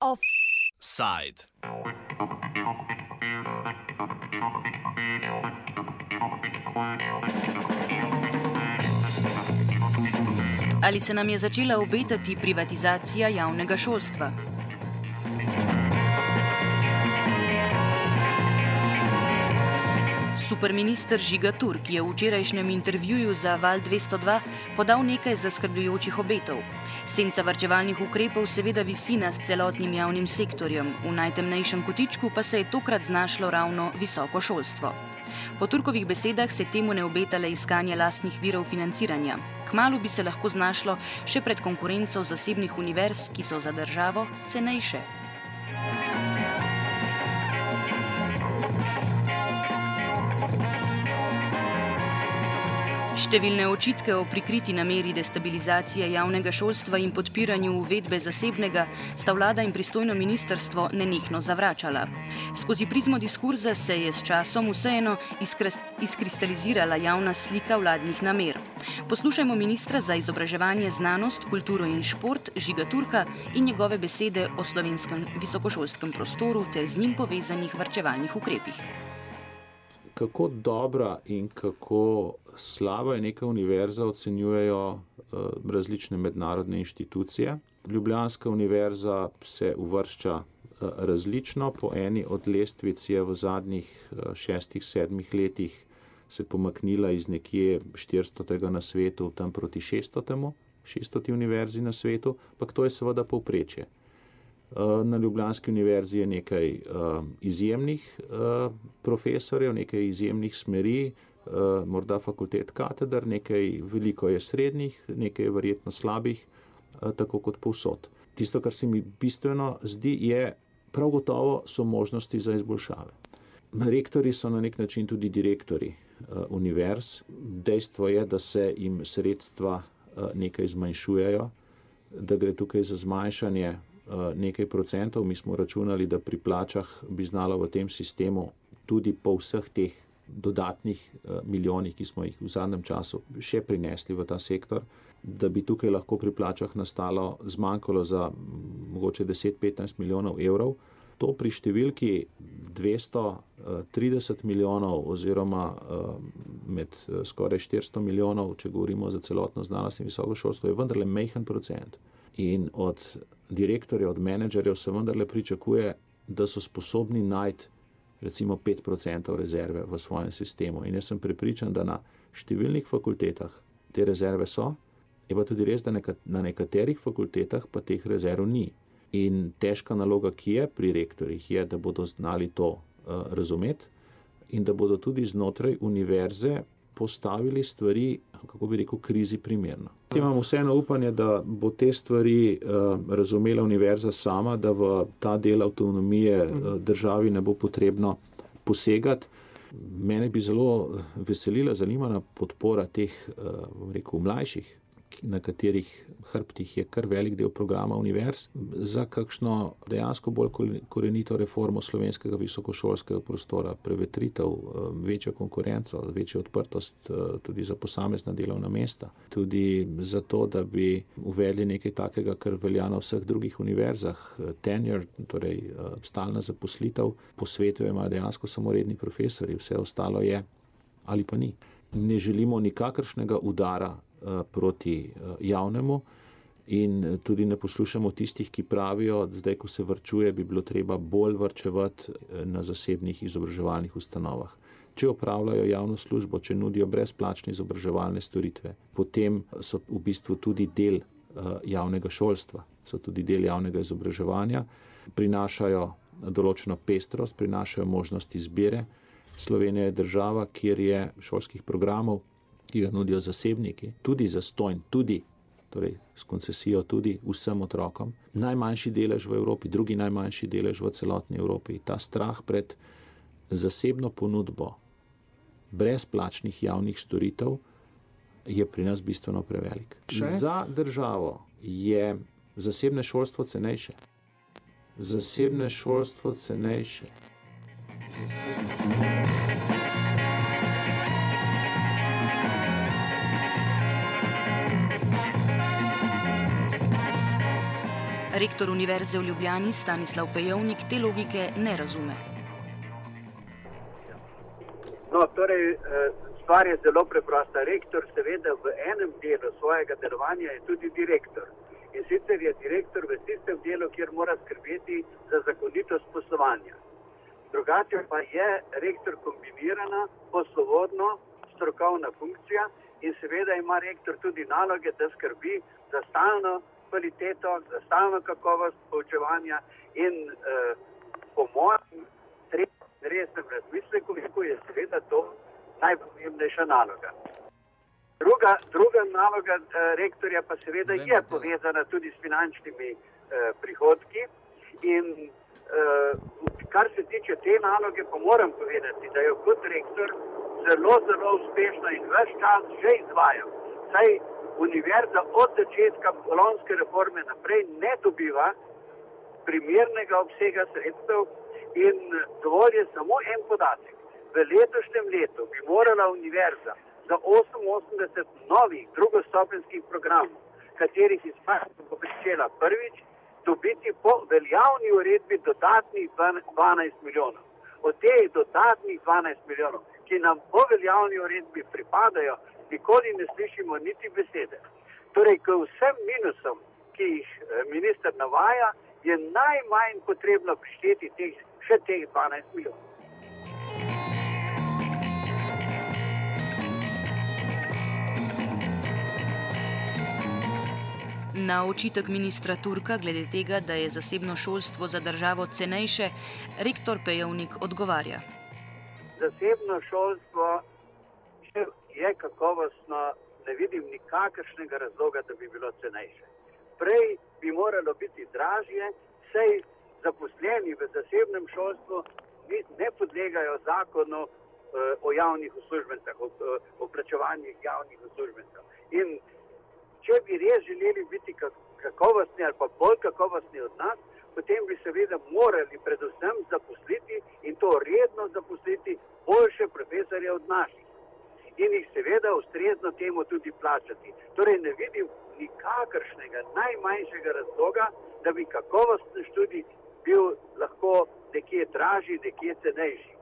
Offside. Ali se nam je začela obetati privatizacija javnega šolstva? Superminister Žiga Turk je v včerajšnjem intervjuju za Val 202 podal nekaj zaskrbljujočih obetov. Senca varčevalnih ukrepov seveda visi nad celotnim javnim sektorjem, v najtemnejšem kotičku pa se je tokrat znašlo ravno visoko šolstvo. Po Turkovih besedah se temu ne obeta le iskanje lastnih virov financiranja. Kmalo bi se lahko znašlo še pred konkurenco zasebnih univerz, ki so za državo cenejše. Številne očitke o prikriti nameri destabilizacije javnega šolstva in podpiranju uvedbe zasebnega sta vlada in pristojno ministerstvo nenehno zavračala. Skozi prizmo diskurza se je s časom vseeno izkristalizirala javna slika vladnih namer. Poslušajmo ministra za izobraževanje, znanost, kulturo in šport Žiga Turka in njegove besede o slovenskem visokošolskem prostoru ter z njim povezanih varčevalnih ukrepih kako dobra in kako slaba je neka univerza, ocenjujejo uh, različne mednarodne inštitucije. Ljubljanska univerza se uvršča uh, različno, po eni od lestvic je v zadnjih uh, šestih, sedmih letih se pomaknila iz nekje 400. na svetu tam proti 600. 600. univerzi na svetu, pa to je seveda povprečje. Eh, na Ljubljanski univerzi je nekaj uh, izjemnih uh, profesorjev, nekaj izjemnih smeri, morda fakultet katedr, nekaj veliko je srednjih, nekaj je verjetno slabih, tako kot povsod. Tisto, kar se mi bistveno zdi, je prav gotovo so možnosti za izboljšave. Rektori so na nek način tudi direktori uh, univerz. Dejstvo je, da se jim sredstva nekaj zmanjšujejo, da gre tukaj za zmanjšanje Eh, nekaj procentov, mi smo računali, da pri plačah bi znalo v tem sistemu tudi po vseh teh dodatnih eh, milijonih, ki smo jih v zadnjem času še prinesli v ta sektor, da bi tukaj lahko pri plačah nastalo zmanjkalo za mogoče 10-15 milijonov evrov. To pri številki 230 milijonov oziroma med skoraj 400 milijonov, če govorimo za celotno znanost in visoko šolstvo, je vendarle mehen procent. In od direktorjev, od menedžerjev se vendarle pričakuje, da so sposobni najti recimo 5% rezerve v svojem sistemu. In jaz sem prepričan, da na številnih fakultetah te rezerve so, je pa tudi res, da na nekaterih fakultetah pa teh rezerv ni. In težka naloga, ki je pri rektorjih, je, da bodo znali to uh, razumeti in da bodo tudi znotraj univerze postavili stvari, kako bi rekel, krizi primerno. Imam vseeno upanje, da bo te stvari uh, razumela univerza sama, da v ta del avtonomije uh, državi ne bo potrebno posegati. Mene bi zelo veselila, zanimana podpora teh, uh, rekel, mlajših na katerih hrbtih je kar velik del programa univerz, za kakšno dejansko bolj korenito reformo slovenskega visokošolskega prostora, prevetritev, eh, večjo konkurenco, večjo odprtost eh, tudi za posamezna delovna mesta, tudi za to, da bi uvedli nekaj takega, kar velja na vseh drugih univerzah, eh, tenure, torej stalna zaposlitev, po svetu imajo dejansko samo redni profesori, vse ostalo je ali pa ni. Ne želimo nikakršnega udara proti eh, javnemu. In tudi ne poslušamo tistih, ki pravijo, da zdaj, ko se vrčuje, bi bilo treba bolj vrčevati eh, na zasebnih izobraževalnih ustanovah. Če opravljajo javno službo, če nudijo brezplačne izobraževalne storitve, potem so v bistvu tudi del javnega šolstva, so tudi del javnega izobraževanja, prinašajo določeno pestrost, prinašajo možnost izbire. Slovenija je država, kjer je šolskih programov ki ga nudijo zasebniki, tudi za stojn, tudi torej, s koncesijo, tudi vsem otrokom. Najmanjši delež v Evropi, drugi najmanjši delež v celotni Evropi. Ta strah pred zasebno ponudbo brezplačnih javnih storitev je pri nas bistveno prevelik. Še? Za državo je zasebne šolstvo cenejše. Zasebne šolstvo cenejše. Zasebne šolstvo cenejše. Rektor Univerze v Ljubljani Stanislav Pejovnik te logike ne razume. No, torej, eh, stvar je zelo preprosta. Rektor, seveda, v enem delu svojega delovanja je tudi direktor. In sicer je direktor v tistem delu, kjer mora skrbeti za zakonitost poslovanja. Drugače pa je rektor kombinirana, poslovodno, strokovna funkcija in seveda ima rektor tudi naloge, da skrbi za stalno kvaliteto, za stalno kakovost poučevanja in eh, po mojem resnem razmisleku, kako je seveda to najpomembnejša naloga. Druga, druga naloga eh, rektorja pa seveda je povezana tudi s finančnimi eh, prihodki in eh, kar se tiče te naloge, pa moram povedati, da jo kot rektor zelo, zelo uspešno in več čas že izvajam. Saj univerza od začetka kolonske reforme naprej ne dobiva primernega obsega sredstev in dovolj je samo en podatek. V letošnjem letu bi morala univerza za 88 novih drugostopenskih programov, katerih izvajanje bo pričela prvič, dobiti po veljavni uredbi dodatnih 12 milijonov. Od teh dodatnih 12 milijonov, ki nam po veljavni uredbi pripadajo, nikoli ne slišimo niti besede. Torej, k vsem minusom, ki jih eh, minister navaja, je najmanj potrebno prišteti teh, še teh 12 milijonov. Na očitek ministra Turka glede tega, da je zasebno šolstvo za državo cenejše, rektor Pejovnik odgovarja. Zasebno šolstvo je kakovostno, ne vidim nikakršnega razloga, da bi bilo cenejše. Prej bi moralo biti dražje, saj zaposleni v zasebnem šolstvu ne podlegajo zakonu eh, o javnih uslužbencah, o plačevanjih javnih uslužbencev. In če bi res želeli biti kakovostni ali pa bolj kakovostni od nas, potem bi seveda morali predvsem zaposliti in to redno zaposliti boljše profesorje od naših. In jih seveda ustrezno temu tudi plačati. Torej ne vidim nikakršnega najmanjšega razloga, da bi kakovostni študij bil lahko nekje dražji, nekje cenejši.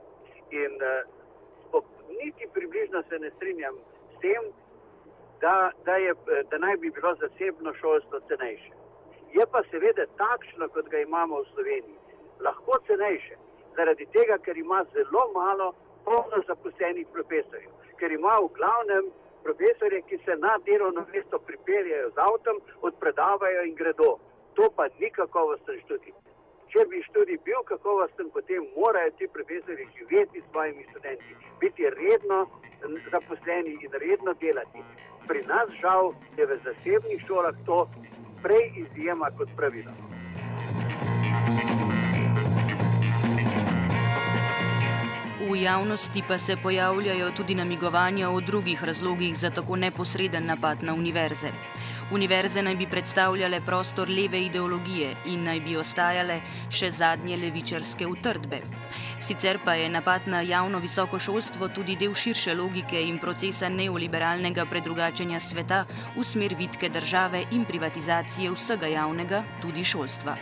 In uh, niti približno se ne strinjam s tem, da, da, je, da naj bi bilo zasebno šolstvo cenejše. Je pa seveda takšno, kot ga imamo v Sloveniji, lahko cenejše, zaradi tega, ker ima zelo malo polno zaposlenih profesorjev, ker ima v glavnem profesorje, ki se na delovno mesto pripeljajo z avtom, odpredavajo in gredo. To pa ni kakovosten študij. Če bi študij bil kakovosten, potem morajo ti profesori živeti s svojimi študenti, biti redno zaposleni in redno delati. Pri nas žal je v zasebnih šolah to prej izjema kot pravilo. V javnosti pa se pojavljajo tudi namigovanja o drugih razlogih za tako neposreden napad na univerze. Univerze naj bi predstavljale prostor leve ideologije in naj bi ostajale še zadnje levičarske utrdbe. Sicer pa je napad na javno visoko šolstvo tudi del širše logike in procesa neoliberalnega predrugačenja sveta v smer vitke države in privatizacije vsega javnega, tudi šolstva.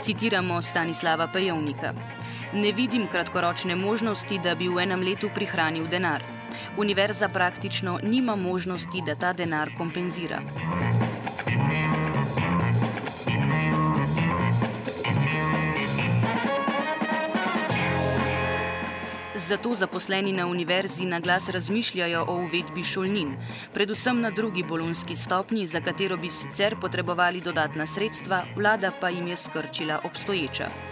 Citiramo Stanislava Pejovnika. Ne vidim kratkoročne možnosti, da bi v enem letu prihranil denar. Univerza praktično nima možnosti, da ta denar kompenzira. Zato zaposleni na univerzi na glas razmišljajo o uvedbi šolnin, predvsem na drugi bolonski stopnji, za katero bi sicer potrebovali dodatna sredstva, vlada pa jim je skrčila obstoječa.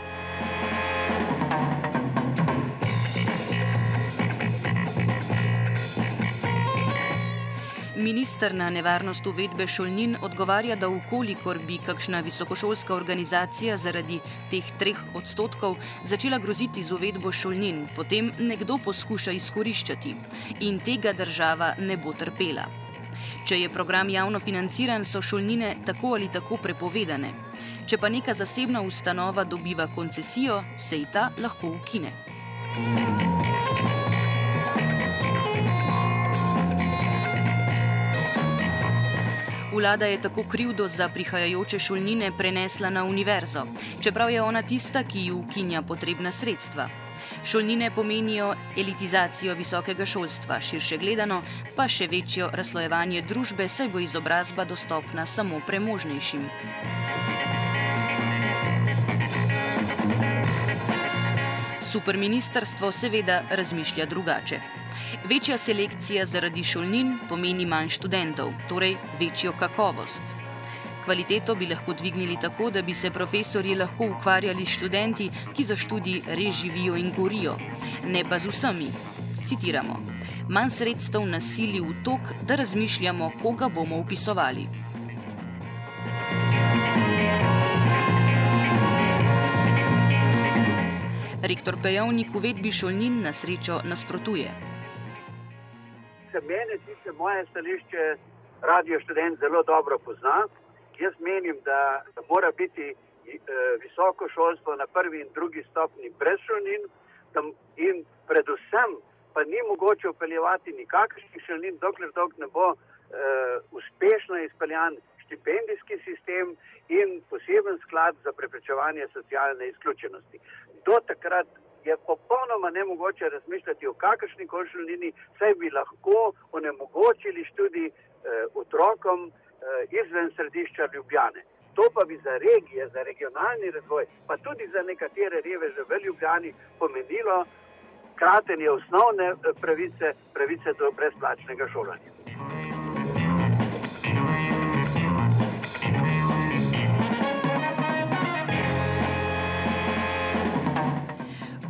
Ministr na nevarnost uvedbe šolnin odgovarja, da ukolikor bi kakšna visokošolska organizacija zaradi teh treh odstotkov začela groziti z uvedbo šolnin, potem nekdo poskuša izkoriščati in tega država ne bo trpela. Če je program javno financiran, so šolnine tako ali tako prepovedane. Če pa neka zasebna ustanova dobiva koncesijo, se ji ta lahko ukine. Thank you. Vlada je tako krivdo za prihajajoče šolnine prenesla na univerzo, čeprav je ona tista, ki ji ukinja potrebna sredstva. Šolnine pomenijo elitizacijo visokega šolstva, širše gledano pa še večjo razslojevanje družbe, saj bo izobrazba dostopna samo premožnejšim. Superministrstvo seveda razmišlja drugače. Večja selekcija zaradi šolnin pomeni manj študentov, torej večjo kakovost. Kvaliteto bi lahko dvignili tako, da bi se profesori lahko ukvarjali s študenti, ki za študij res živijo in gorijo, ne pa z vsemi. Citiramo: Manj sredstev nasili v tok, da razmišljamo, koga bomo upisovali. Rektor Pejovnik uvedbi šolnin na srečo nasprotuje. Se meni, sicer moje stališče, radio študent zelo dobro pozna. Jaz menim, da mora biti eh, visoko šolstvo na prvi in drugi stopni brez šolnin in predvsem pa ni mogoče upeljevati nikakršnih šolnin, dokler dok ne bo uh, uspešno izpeljan štipendijski sistem in poseben sklad za preprečevanje socialne izključenosti. Do takrat je popolnoma nemogoče razmišljati o kakršni košulnini, saj bi lahko onemogočili študij eh, otrokom eh, izven središča Ljubljane. To pa bi za regije, za regionalni razvoj, pa tudi za nekatere reveže v Ljubljani pomenilo kratenje osnovne eh, pravice, pravice do brezplačnega šolanja.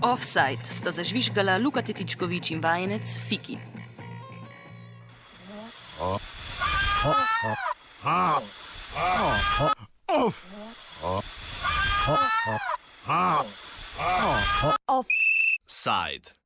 Offside sta zažvižgala Luka Tetičkovič in vajenec Fiki. Offside.